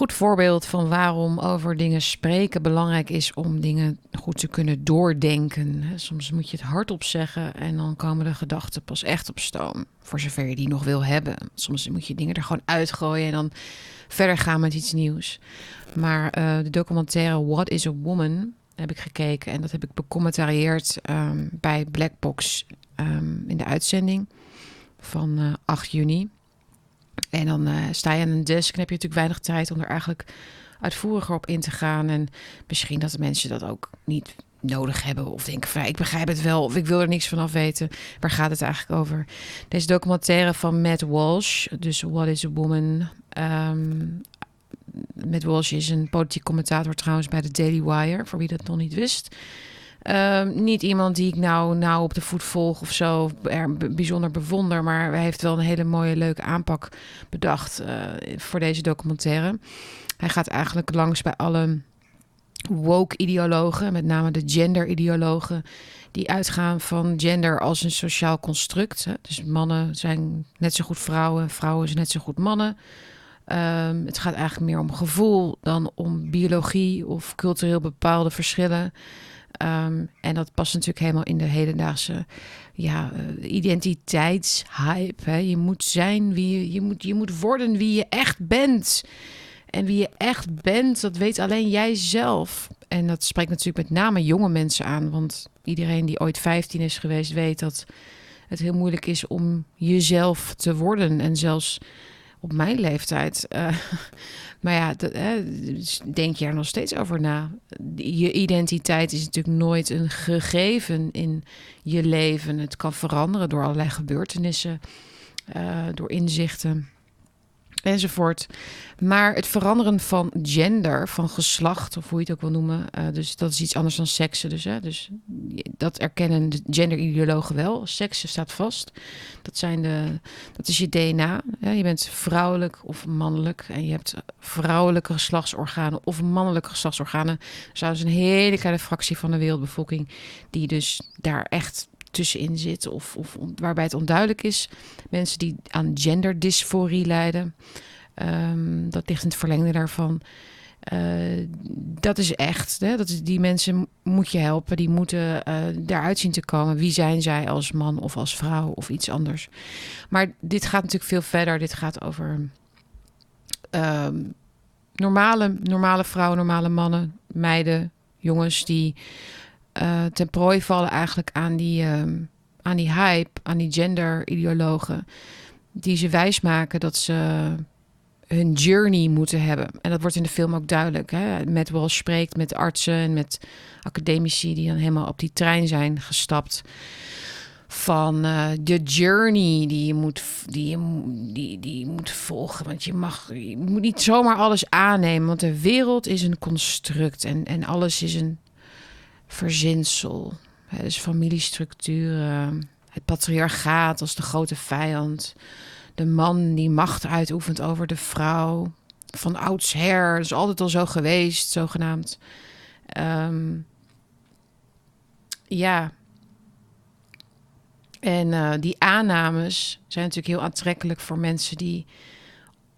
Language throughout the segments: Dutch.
goed voorbeeld van waarom over dingen spreken belangrijk is om dingen goed te kunnen doordenken. Soms moet je het hardop zeggen en dan komen de gedachten pas echt op stoom. Voor zover je die nog wil hebben. Soms moet je dingen er gewoon uitgooien en dan verder gaan met iets nieuws. Maar uh, de documentaire What is a Woman heb ik gekeken en dat heb ik becommentarieerd um, bij Blackbox um, in de uitzending van uh, 8 juni. En dan uh, sta je aan een desk en heb je natuurlijk weinig tijd om er eigenlijk uitvoeriger op in te gaan. En misschien dat de mensen dat ook niet nodig hebben of denken van ik begrijp het wel of ik wil er niks van af weten. Waar gaat het eigenlijk over? Deze documentaire van Matt Walsh, dus What is a Woman? Um, Matt Walsh is een politiek commentator trouwens bij de Daily Wire, voor wie dat nog niet wist. Um, niet iemand die ik nou, nou op de voet volg of zo, er bijzonder bewonder, maar hij heeft wel een hele mooie, leuke aanpak bedacht uh, voor deze documentaire. Hij gaat eigenlijk langs bij alle woke-ideologen, met name de gender-ideologen, die uitgaan van gender als een sociaal construct. Dus mannen zijn net zo goed vrouwen, vrouwen zijn net zo goed mannen. Um, het gaat eigenlijk meer om gevoel dan om biologie of cultureel bepaalde verschillen. Um, en dat past natuurlijk helemaal in de hedendaagse ja, uh, identiteitshype. Hè. Je moet zijn wie je, je moet, je moet worden wie je echt bent. En wie je echt bent, dat weet alleen jij zelf. En dat spreekt natuurlijk met name jonge mensen aan. Want iedereen die ooit 15 is geweest, weet dat het heel moeilijk is om jezelf te worden. En zelfs op mijn leeftijd. Uh, maar ja, dat, denk je er nog steeds over na. Je identiteit is natuurlijk nooit een gegeven in je leven. Het kan veranderen door allerlei gebeurtenissen, uh, door inzichten enzovoort. Maar het veranderen van gender, van geslacht, of hoe je het ook wil noemen, uh, dus dat is iets anders dan seksen. Dus, hè, dus dat erkennen de genderideologen wel. Seksen staat vast. Dat, zijn de, dat is je DNA. Je bent vrouwelijk of mannelijk en je hebt vrouwelijke geslachtsorganen of mannelijke geslachtsorganen. Dus een hele kleine fractie van de wereldbevolking die dus daar echt tussenin zit of, of waarbij het onduidelijk is. Mensen die aan genderdysforie lijden, um, dat ligt in het verlengde daarvan. Uh, dat is echt. Hè? Dat is, die mensen moet je helpen. Die moeten uh, daaruit zien te komen. Wie zijn zij als man of als vrouw of iets anders. Maar dit gaat natuurlijk veel verder. Dit gaat over uh, normale, normale vrouwen, normale mannen, meiden, jongens die uh, ten prooi vallen eigenlijk aan die, uh, aan die hype, aan die gender-ideologen. Die ze wijsmaken dat ze hun journey moeten hebben. En dat wordt in de film ook duidelijk. Hè? Met Walsh spreekt met artsen en met academici die dan helemaal op die trein zijn gestapt. Van uh, de journey die je, moet, die, je, die, die moet volgen. Want je mag je moet niet zomaar alles aannemen. Want de wereld is een construct en, en alles is een verzinsel. dus familiestructuren, het patriarchaat als de grote vijand. De man die macht uitoefent over de vrouw. Van oudsher, dat is altijd al zo geweest, zogenaamd. Um, ja. En uh, die aannames zijn natuurlijk heel aantrekkelijk voor mensen die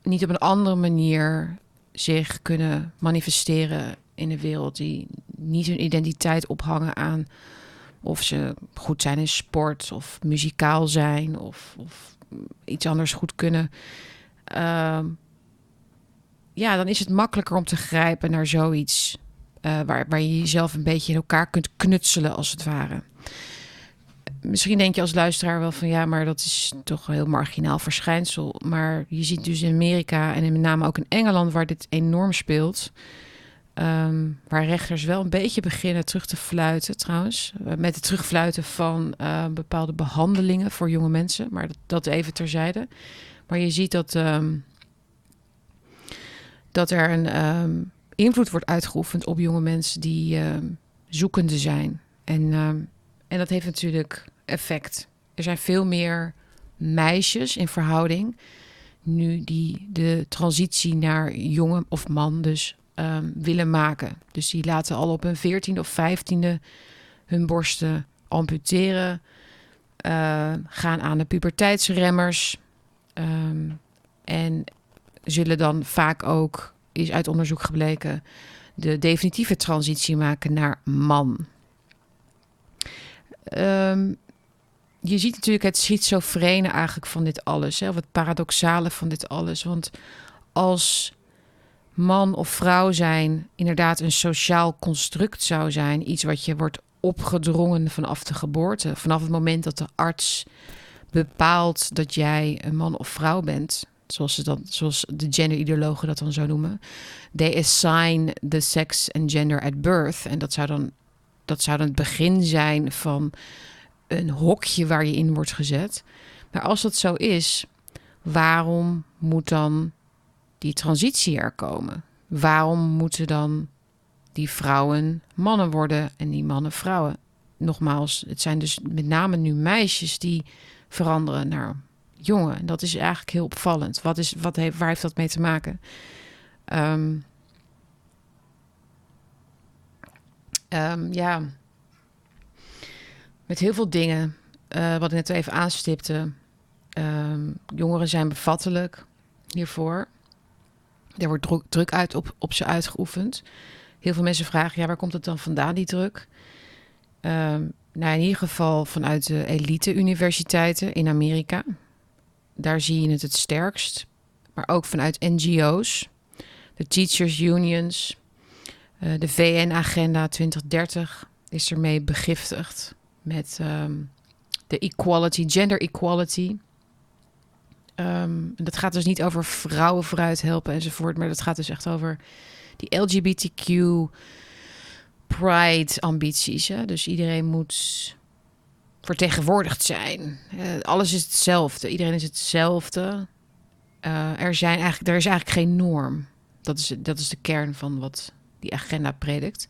niet op een andere manier zich kunnen manifesteren in de wereld die niet hun identiteit ophangen aan of ze goed zijn in sport of muzikaal zijn of, of iets anders goed kunnen. Uh, ja, dan is het makkelijker om te grijpen naar zoiets uh, waar, waar je jezelf een beetje in elkaar kunt knutselen, als het ware. Misschien denk je als luisteraar wel van ja, maar dat is toch een heel marginaal verschijnsel. Maar je ziet dus in Amerika en met name ook in Engeland, waar dit enorm speelt. Um, waar rechters wel een beetje beginnen terug te fluiten, trouwens. Uh, met het terugfluiten van uh, bepaalde behandelingen voor jonge mensen. Maar dat, dat, even terzijde. Maar je ziet dat, um, dat er een um, invloed wordt uitgeoefend op jonge mensen die zoekende zijn. En, en dat heeft natuurlijk effect. Er zijn veel meer meisjes in verhouding nu die de transitie naar jongen of man dus um, willen maken. Dus die laten al op hun veertiende of vijftiende hun borsten amputeren. Uh, gaan aan de puberteitsremmers. Um, en zullen dan vaak ook is uit onderzoek gebleken, de definitieve transitie maken naar man. Ehm, je ziet natuurlijk het schizofrene eigenlijk van dit alles, hè, of het paradoxale van dit alles. Want als man of vrouw zijn inderdaad een sociaal construct zou zijn, iets wat je wordt opgedrongen vanaf de geboorte, vanaf het moment dat de arts bepaalt dat jij een man of vrouw bent, zoals, ze dat, zoals de genderideologen dat dan zo noemen. They assign the sex and gender at birth. En dat zou dan, dat zou dan het begin zijn van een hokje waar je in wordt gezet. Maar als dat zo is, waarom moet dan die transitie er komen? Waarom moeten dan die vrouwen mannen worden en die mannen vrouwen? Nogmaals, het zijn dus met name nu meisjes die veranderen naar jongen. En dat is eigenlijk heel opvallend. Wat is, wat heeft, waar heeft dat mee te maken? Ehm, ehm, ja, met heel veel dingen. Uh, wat ik net even aanstipte. Ehm, jongeren zijn bevattelijk hiervoor. Er wordt druk, uit op, op ze uitgeoefend. Heel veel mensen vragen, ja, waar komt het dan vandaan, die druk? nou, in ieder geval vanuit de elite-universiteiten in Amerika. Daar zie je het het sterkst. Maar ook vanuit NGO's, de Teachers Unions, uh, de VN-agenda 2030 is ermee begiftigd met um, de equality, gender equality. Um, dat gaat dus niet over vrouwen vooruit helpen enzovoort, maar dat gaat dus echt over die LGBTQ pride ambities. Dus iedereen moet vertegenwoordigd zijn. Uh, alles is hetzelfde. Iedereen is hetzelfde. Uh, er, zijn eigenlijk, er is eigenlijk geen norm. Dat is, dat is de kern van wat die agenda predikt.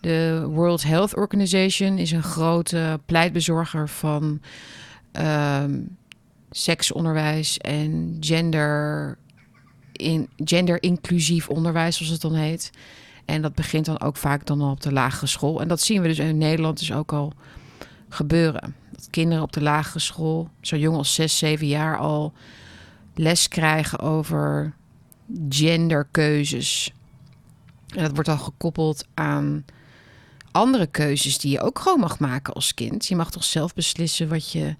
De World Health Organization is een grote pleitbezorger van uh, seksonderwijs en gender, in, gender-inclusief onderwijs, zoals het dan heet. En dat begint dan ook vaak dan al op de lagere school. En dat zien we dus in Nederland dus ook al gebeuren. Dat kinderen op de lagere school, zo jong als 6, 7 jaar al les krijgen over genderkeuzes. En dat wordt al gekoppeld aan andere keuzes die je ook gewoon mag maken als kind. Je mag toch zelf beslissen wat je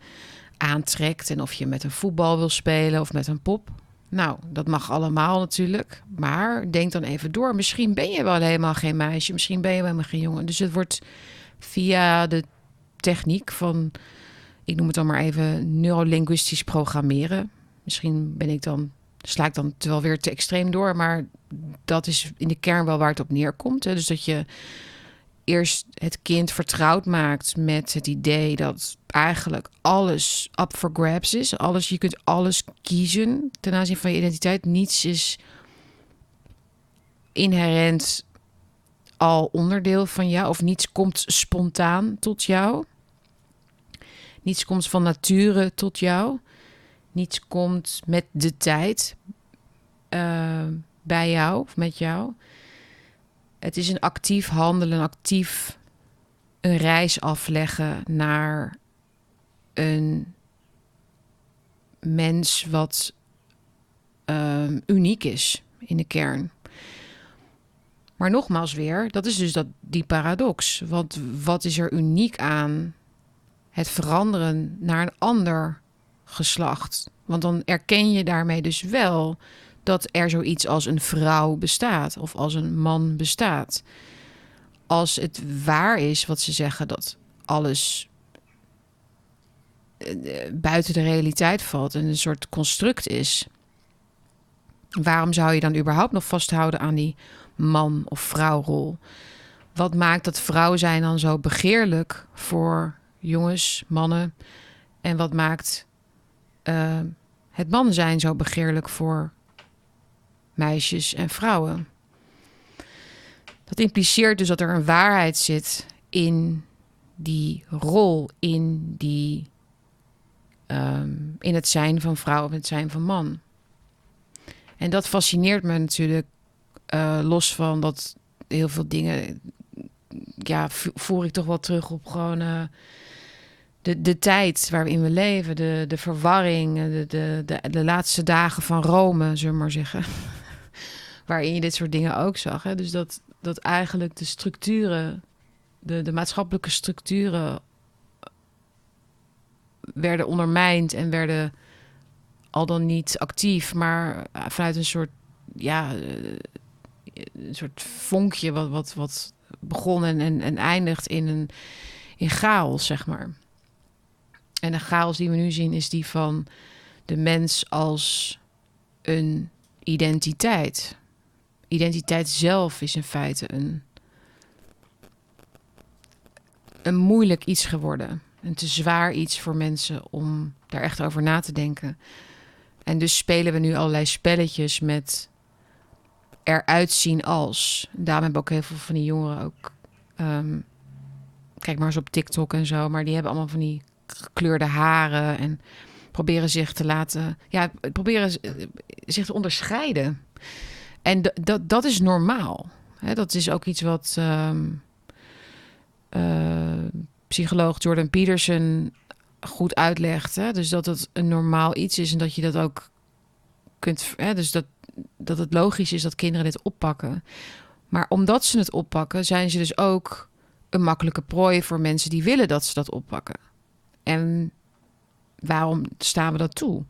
aantrekt en of je met een voetbal wil spelen of met een pop. Nou, dat mag allemaal natuurlijk. Maar denk dan even door. Misschien ben je wel helemaal geen meisje. Misschien ben je wel helemaal geen jongen. Dus het wordt via de techniek van, ik noem het dan maar even, neurolinguistisch programmeren. Misschien ben ik dan, sla ik dan wel weer te extreem door, maar dat is in de kern wel waar het op neerkomt. Hè? Dus dat je eerst het kind vertrouwd maakt met het idee dat eigenlijk alles up for grabs is. Alles, je kunt alles kiezen ten aanzien van je identiteit. Niets is inherent al onderdeel van jou of niets komt spontaan tot jou. Niets komt van nature tot jou. Niets komt met de tijd uh, bij jou of met jou. Het is een actief handelen, actief een reis afleggen naar een mens wat uh, uniek is in de kern. Maar nogmaals weer, dat is dus dat, die paradox. Want wat is er uniek aan het veranderen naar een ander geslacht. Want dan erken je daarmee dus wel dat er zoiets als een vrouw bestaat of als een man bestaat. Als het waar is wat ze zeggen dat alles buiten de realiteit valt en een soort construct is. Waarom zou je dan überhaupt nog vasthouden aan die man- of vrouwrol? Wat maakt dat vrouw zijn dan zo begeerlijk voor jongens, mannen. En wat maakt uh, het man zijn zo begeerlijk voor meisjes en vrouwen? Dat impliceert dus dat er een waarheid zit in die rol, in, die, um, in het zijn van vrouw of het zijn van man. En dat fascineert me natuurlijk, uh, los van dat heel veel dingen, ja, voer ik toch wel terug op gewoon. Uh, de, de tijd waarin we leven, de, de verwarring, de, de, de, de laatste dagen van Rome, zullen we maar zeggen. waarin je dit soort dingen ook zag. Hè? Dus dat, dat eigenlijk de structuren, de, de maatschappelijke structuren werden ondermijnd en werden al dan niet actief, maar vanuit een soort, ja, eh, een soort vonkje wat, wat, wat begon en, en, en eindigt in een in chaos, zeg maar. En de chaos die we nu zien is die van de mens als een identiteit. Identiteit zelf is in feite een, een moeilijk iets geworden. Een te zwaar iets voor mensen om daar echt over na te denken. En dus spelen we nu allerlei spelletjes met eruit zien als. Daarom hebben ook heel veel van die jongeren ook. Ehm, kijk maar eens op TikTok en zo. Maar die hebben allemaal van die gekleurde haren. En proberen zich te laten. Ja, proberen zich te onderscheiden. En dat, dat is normaal. dat is ook iets wat ehm, eh, psycholoog Jordan Peterson goed uitlegt. Hè? Dus dat het een normaal iets is en dat je dat ook kunt. Hè? Dus dat, dat het logisch is dat kinderen dit oppakken. Maar omdat ze het oppakken, zijn ze dus ook een makkelijke prooi voor mensen die willen dat ze dat oppakken. En waarom staan we dat toe?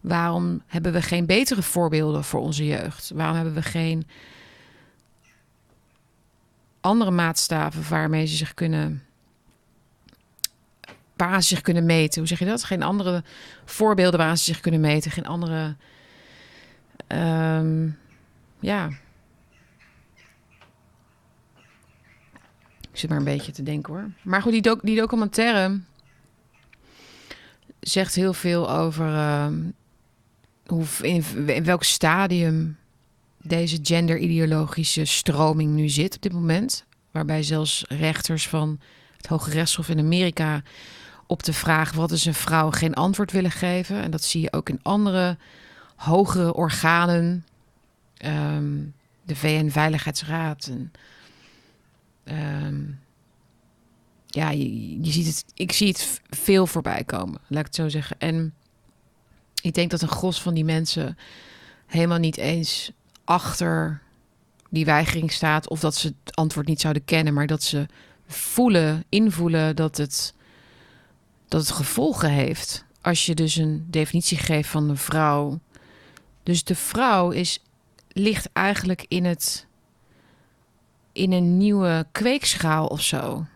Waarom hebben we geen betere voorbeelden voor onze jeugd? Waarom hebben we geen andere maatstaven waarmee ze zich kunnen waar ze zich kunnen meten. Hoe zeg je dat? Geen andere voorbeelden waar ze zich kunnen meten. Geen andere. Um, ja. Ik zit maar een beetje te denken hoor. Maar goed, die, doc die documentaire zegt heel veel over uh, hoe, in, in welk stadium deze genderideologische stroming nu zit op dit moment. Waarbij zelfs rechters van het Hoge Rechtshof in Amerika op de vraag wat is een vrouw geen antwoord willen geven. En dat zie je ook in andere hogere organen. Ehm, de VN-veiligheidsraad. En, ehm, ja, je, je, ziet het. Ik zie het veel voorbij komen, laat ik het zo zeggen. En ik denk dat een gros van die mensen helemaal niet eens achter die weigering staat. Of dat ze het antwoord niet zouden kennen, maar dat ze voelen, invoelen dat het dat het gevolgen heeft als je dus een definitie geeft van een vrouw. Dus de vrouw is, ligt eigenlijk in, het, in een nieuwe kweekschaal of zo.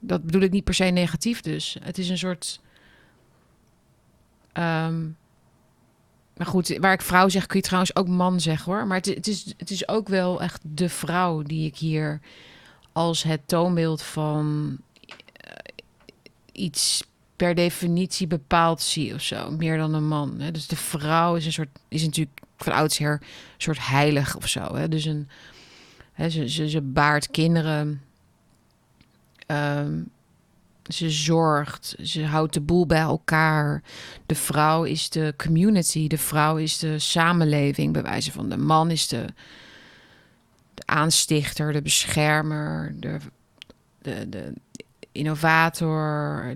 Dat bedoel ik niet per se negatief dus. Het is een soort... Um, maar goed, waar ik vrouw zeg, kun je trouwens ook man zeggen hoor. Maar het, het, is, het is ook wel echt de vrouw die ik hier als het toonbeeld van uh, iets per definitie bepaald zie of zo. Meer dan een man. Hè? Dus de vrouw is een soort, is natuurlijk van oudsher een soort heilig of zo. Hè? Dus een, hè, ze, ze, ze baart kinderen. Um, ze zorgt, ze houdt de boel bij elkaar. De vrouw is de community, de vrouw is de samenleving, bij wijze van de man is de, de aanstichter, de beschermer, de, de, de innovator,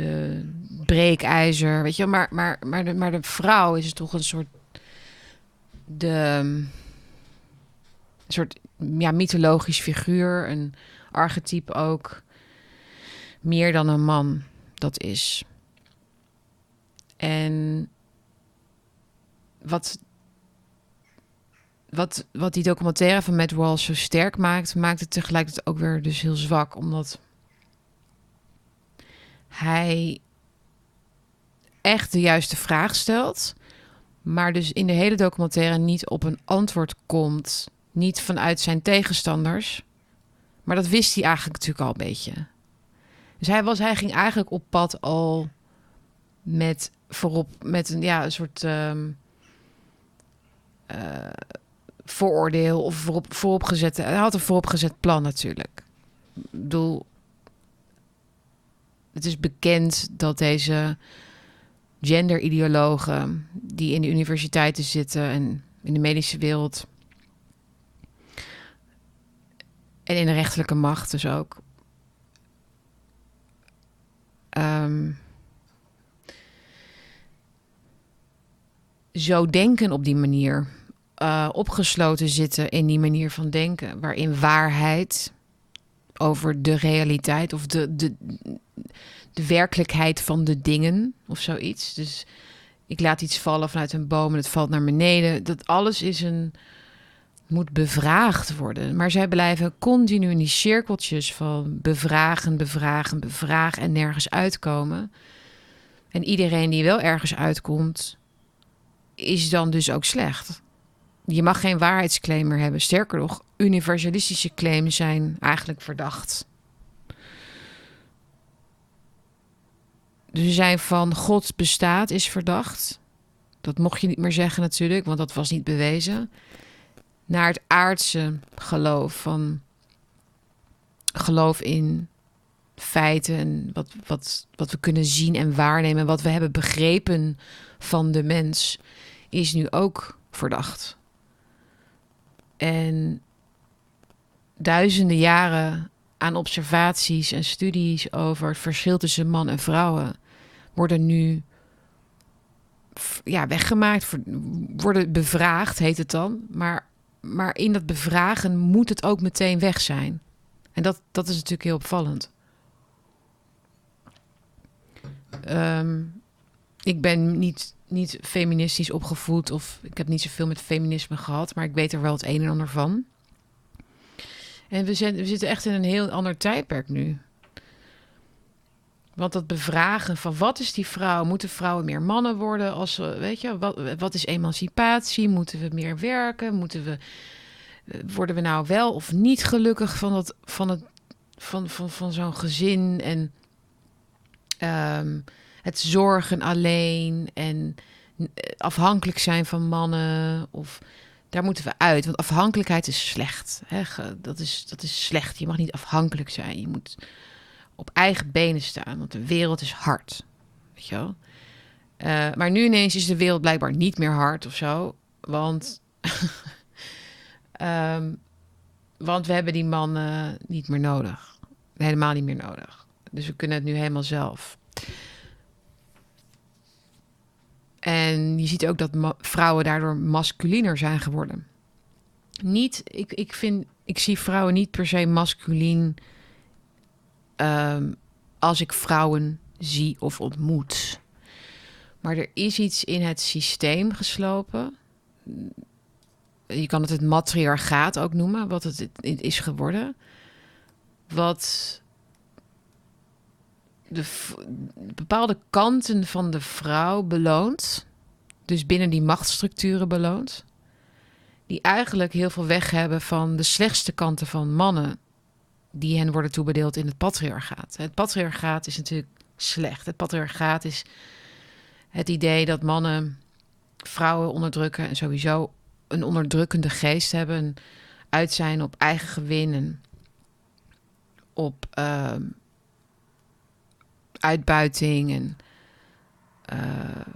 de breekijzer, weet je Maar, maar, maar, de, maar de vrouw is toch een soort... De, een soort ja, mythologisch figuur, een archetype ook. Meer dan een man dat is. En wat, wat, wat die documentaire van Matt Walsh zo sterk maakt, maakt het tegelijkertijd ook weer dus heel zwak. Omdat hij echt de juiste vraag stelt, maar dus in de hele documentaire niet op een antwoord komt, niet vanuit zijn tegenstanders. Maar dat wist hij eigenlijk natuurlijk al een beetje. Dus hij, was, hij ging eigenlijk op pad al met voorop met een ja, een soort um, uh, vooroordeel of voorop, vooropgezette. Hij had een vooropgezet plan natuurlijk. Ik bedoel, het is bekend dat deze genderideologen die in de universiteiten zitten en in de medische wereld en in de rechterlijke macht dus ook. Um, zo denken op die manier uh, opgesloten zitten in die manier van denken, waarin waarheid over de realiteit of de, de, de werkelijkheid van de dingen of zoiets. Dus ik laat iets vallen vanuit een boom en het valt naar beneden. Dat alles is een moet bevraagd worden. Maar zij blijven continu in die cirkeltjes van bevragen, bevragen, bevragen en nergens uitkomen. En iedereen die wel ergens uitkomt, is dan dus ook slecht. Je mag geen waarheidsclaim meer hebben. Sterker nog, universalistische claims zijn eigenlijk verdacht. Dus zijn van God bestaat is verdacht. Dat mocht je niet meer zeggen natuurlijk, want dat was niet bewezen. Naar het aardse geloof van geloof in feiten en wat, wat, wat we kunnen zien en waarnemen, wat we hebben begrepen van de mens, is nu ook verdacht. En duizenden jaren aan observaties en studies over het verschil tussen man en vrouwen worden nu ja, weggemaakt, worden bevraagd, heet het dan. Maar, maar in dat bevragen moet het ook meteen weg zijn. En dat, dat is natuurlijk heel opvallend. Ehm, ik ben niet, niet feministisch opgevoed of ik heb niet zoveel met feminisme gehad, maar ik weet er wel het een en ander van. En we, zijn, we zitten echt in een heel ander tijdperk nu. Want dat bevragen van wat is die vrouw? Moeten vrouwen meer mannen worden? Als, weet je, wat, wat is emancipatie? Moeten we meer werken? Moeten we, worden we nou wel of niet gelukkig van, dat, van, het, van, van, van zo'n gezin? En um, het zorgen alleen en afhankelijk zijn van mannen. Of daar moeten we uit. Want afhankelijkheid is slecht. Hè? Dat, is, dat is slecht. Je mag niet afhankelijk zijn. Je moet op eigen benen staan. Want de wereld is hard. Weet je wel? Uh, maar nu ineens is de wereld blijkbaar niet meer hard of zo. Want, um, want we hebben die mannen niet meer nodig. Helemaal niet meer nodig. Dus we kunnen het nu helemaal zelf. En je ziet ook dat vrouwen daardoor masculiner zijn geworden. Niet, ik, ik vind, ik zie vrouwen niet per se masculien um, als ik vrouwen zie of ontmoet. Maar er is iets in het systeem geslopen. Je kan het het matriarchaat ook noemen, wat het is geworden. Wat de, bepaalde kanten van de vrouw beloont. Dus binnen die machtsstructuren beloont. Die eigenlijk heel veel weg hebben van de slechtste kanten van mannen. Die hen worden toebedeeld in het patriarchaat. Het patriarchaat is natuurlijk slecht. Het patriarchaat is het idee dat mannen vrouwen onderdrukken en sowieso een onderdrukkende geest hebben. Uit zijn op eigen gewin en op uh, uitbuiting en uh,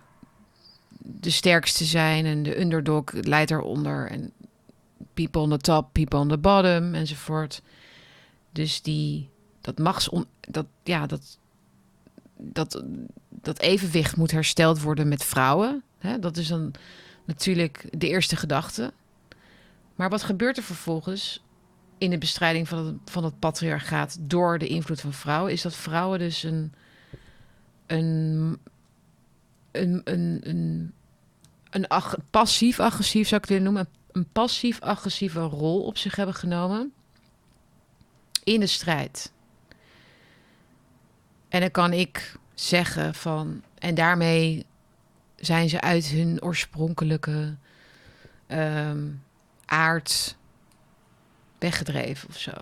de sterkste zijn en de underdog leidt eronder en people on the top, people on the bottom enzovoort. Dus die dat machts dat ja dat dat dat evenwicht moet hersteld worden met vrouwen. Hè? Dat is dan natuurlijk de eerste gedachte. Maar wat gebeurt er vervolgens in de bestrijding van het, van het patriarchaat door de invloed van vrouwen? Is dat vrouwen dus een een, een, een, een, een passief-agressief, zou ik het noemen, een passief-agressieve rol op zich hebben genomen in de strijd. En dan kan ik zeggen van, en daarmee zijn ze uit hun oorspronkelijke um, aard weggedreven of zo.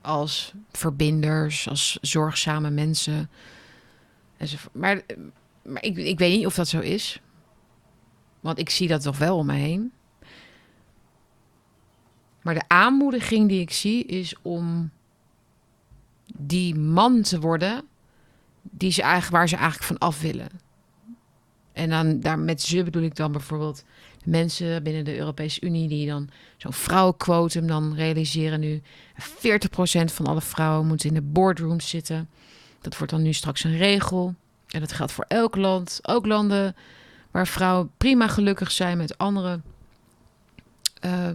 Als verbinders, als zorgzame mensen. Maar, maar ik, ik weet niet of dat zo is. Want ik zie dat toch wel om me heen. Maar de aanmoediging die ik zie is om die man te worden die ze eigenlijk, waar ze eigenlijk van af willen. En dan daar met ze bedoel ik dan bijvoorbeeld mensen binnen de Europese Unie die dan zo'n vrouwenquotum dan realiseren nu. 40% van alle vrouwen moeten in de boardrooms zitten. Dat wordt dan nu straks een regel. En dat geldt voor elk land. Ook landen waar vrouwen prima gelukkig zijn met andere eh,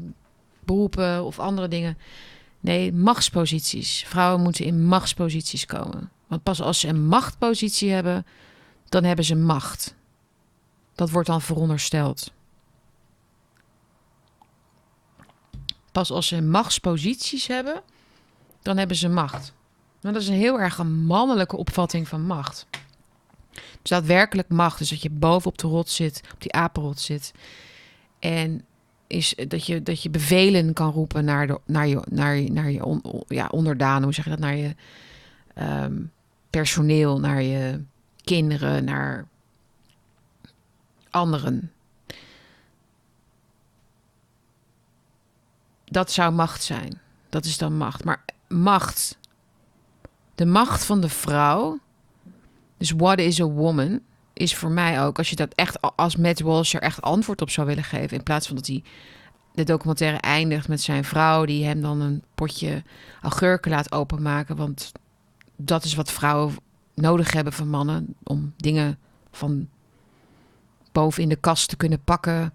beroepen of andere dingen. Nee, machtsposities. Vrouwen moeten in machtsposities komen. Want pas als ze een machtpositie hebben, dan hebben ze macht. Dat wordt dan verondersteld. Pas als ze machtsposities hebben, dan hebben ze macht. Maar dat is een heel erg mannelijke opvatting van macht. Dus daadwerkelijk macht, dus dat je boven op de rot zit, op die apenrot zit. En is dat je, dat je bevelen kan roepen naar, de, naar je, naar je, naar je ja, onderdanen, hoe zeg je dat, naar je um, personeel, naar je kinderen, naar anderen. Dat zou macht zijn. Dat is dan macht. Maar macht, de macht van de vrouw, dus what is a woman, is voor mij ook, als je dat echt als Matt Walsh er echt antwoord op zou willen geven, in plaats van dat hij de documentaire eindigt met zijn vrouw die hem dan een potje augurken laat openmaken, want dat is wat vrouwen nodig hebben van mannen om dingen van boven in de kast te kunnen pakken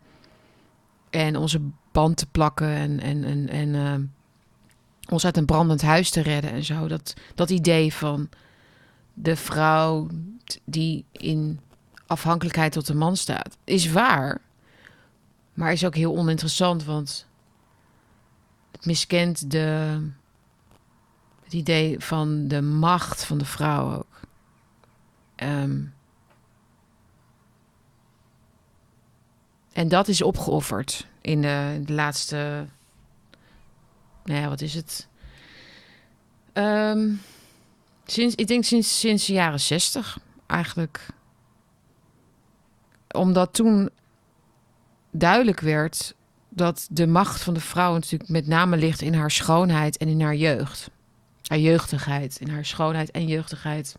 en onze band te plakken en, en, en, en uh, ons uit een brandend huis te redden en zo. Dat, dat idee van de vrouw die in afhankelijkheid tot de man staat, is waar. Maar is ook heel oninteressant, want het miskent de, het idee van de macht van de vrouw ook. Um, en dat is opgeofferd in de laatste. Nou ja, wat is het? Um, sinds, ik denk sinds, sinds de jaren zestig eigenlijk. Omdat toen duidelijk werd dat de macht van de vrouw natuurlijk met name ligt in haar schoonheid en in haar jeugd. Haar jeugdigheid, in haar schoonheid en jeugdigheid.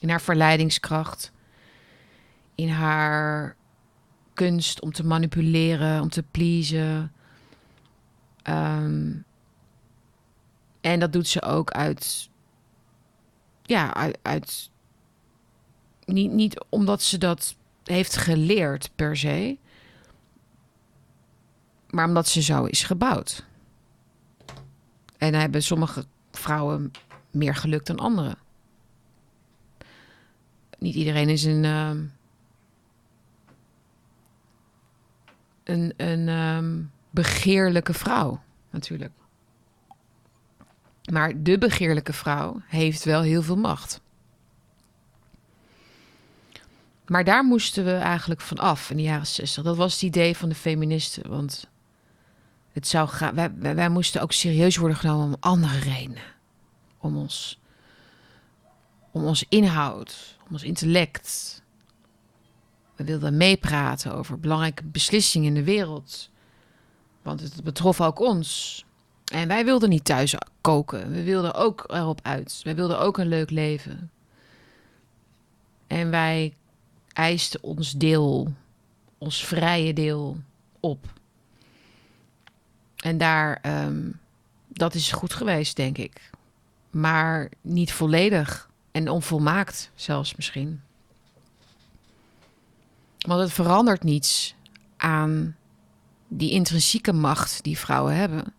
In haar verleidingskracht. In haar kunst om te manipuleren, om te pleasen. Um, en dat doet ze ook uit. Ja, uit. niet, niet omdat ze dat heeft geleerd per se, maar omdat ze zo is gebouwd. En hebben sommige vrouwen meer geluk dan anderen. Niet iedereen is een. Uh, een, een um, begeerlijke vrouw, natuurlijk. Maar de begeerlijke vrouw heeft wel heel veel macht. Maar daar moesten we eigenlijk van af in de jaren 60. Dat was het idee van de feministen. Want het zou wij, moesten ook serieus worden genomen om andere redenen. Om ons, om ons inhoud, om ons intellect. We wilden meepraten over belangrijke beslissingen in de wereld. Want het betrof ook ons. En wij wilden niet thuis koken. We wilden ook erop uit. Wij wilden ook een leuk leven. En wij eisten ons deel, ons vrije deel op. En daar, um, dat is goed geweest, denk ik. Maar niet volledig en onvolmaakt zelfs misschien. Want het verandert niets aan die intrinsieke macht die vrouwen hebben.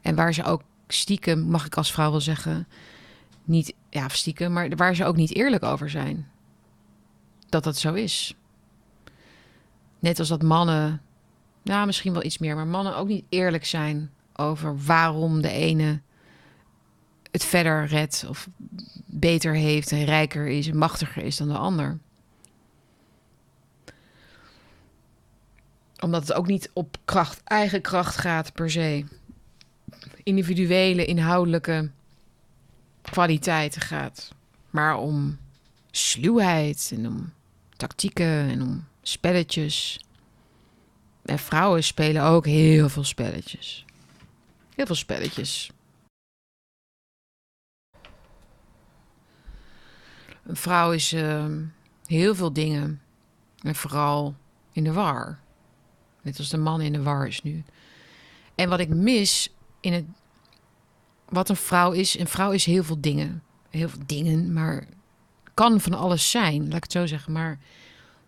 En waar ze ook stiekem, mag ik als vrouw wel zeggen, niet, ja, stiekem, maar waar ze ook niet eerlijk over zijn. Dat dat zo is. Net als dat mannen nou, misschien wel iets meer, maar mannen ook niet eerlijk zijn over waarom de ene het verder redt of beter heeft en rijker is en machtiger is dan de ander. Omdat het ook niet op kracht, eigen kracht gaat per se. Individuele, inhoudelijke kwaliteiten gaat. Maar om sluwheid en om tactieken en om spelletjes. En vrouwen spelen ook heel veel spelletjes. Heel veel spelletjes. Een vrouw is uh, heel veel dingen. En vooral in de war. Net als de man in de war is nu. En wat ik mis in het. Wat een vrouw is. Een vrouw is heel veel dingen. Heel veel dingen, maar kan van alles zijn, laat ik het zo zeggen. Maar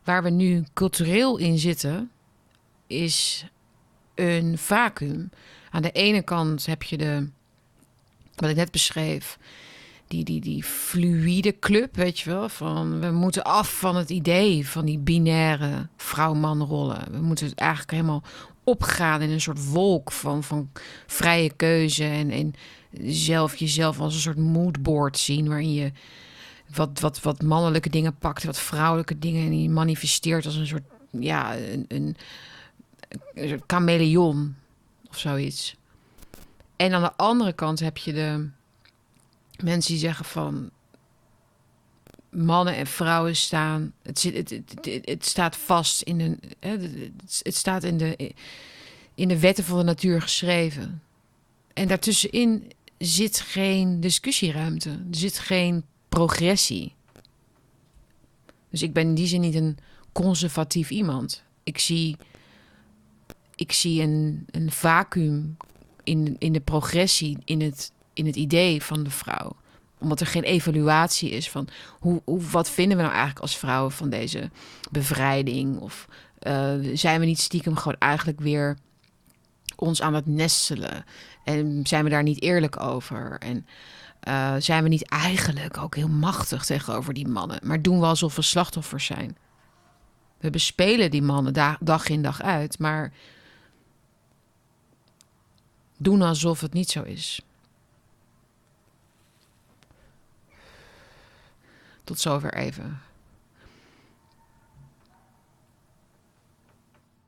waar we nu cultureel in zitten, is een vacuüm. Aan de ene kant heb je de, wat ik net beschreef, die, die, die fluïde club, weet je wel. Van we moeten af van het idee van die binaire vrouw-man rollen. We moeten het eigenlijk helemaal opgaan in een soort wolk van, van vrije keuze. En, en zelf jezelf als een soort moodboard zien. Waarin je wat, wat, wat mannelijke dingen pakt, wat vrouwelijke dingen. En die manifesteert als een soort, ja, een, een, een chameleon of zoiets. En aan de andere kant heb je de mensen die zeggen van mannen en vrouwen staan. Het, zit, het, het, staat vast in een. Het staat in de, in de wetten van de natuur geschreven. En daartussenin zit geen discussieruimte. Er zit geen progressie. Dus ik ben in die zin niet een conservatief iemand. Ik zie, ik zie een, een vacuüm in, in de progressie, in het, in het idee van de vrouw. Omdat er geen evaluatie is van hoe, hoe, wat vinden we nou eigenlijk als vrouwen van deze bevrijding? Of uh, zijn we niet stiekem gewoon eigenlijk weer ons aan het nestelen? En zijn we daar niet eerlijk over? En uh, zijn we niet eigenlijk ook heel machtig tegenover die mannen? Maar doen we alsof we slachtoffers zijn? We bespelen die mannen dag in dag uit, maar doen alsof het niet zo is. Tot zover even.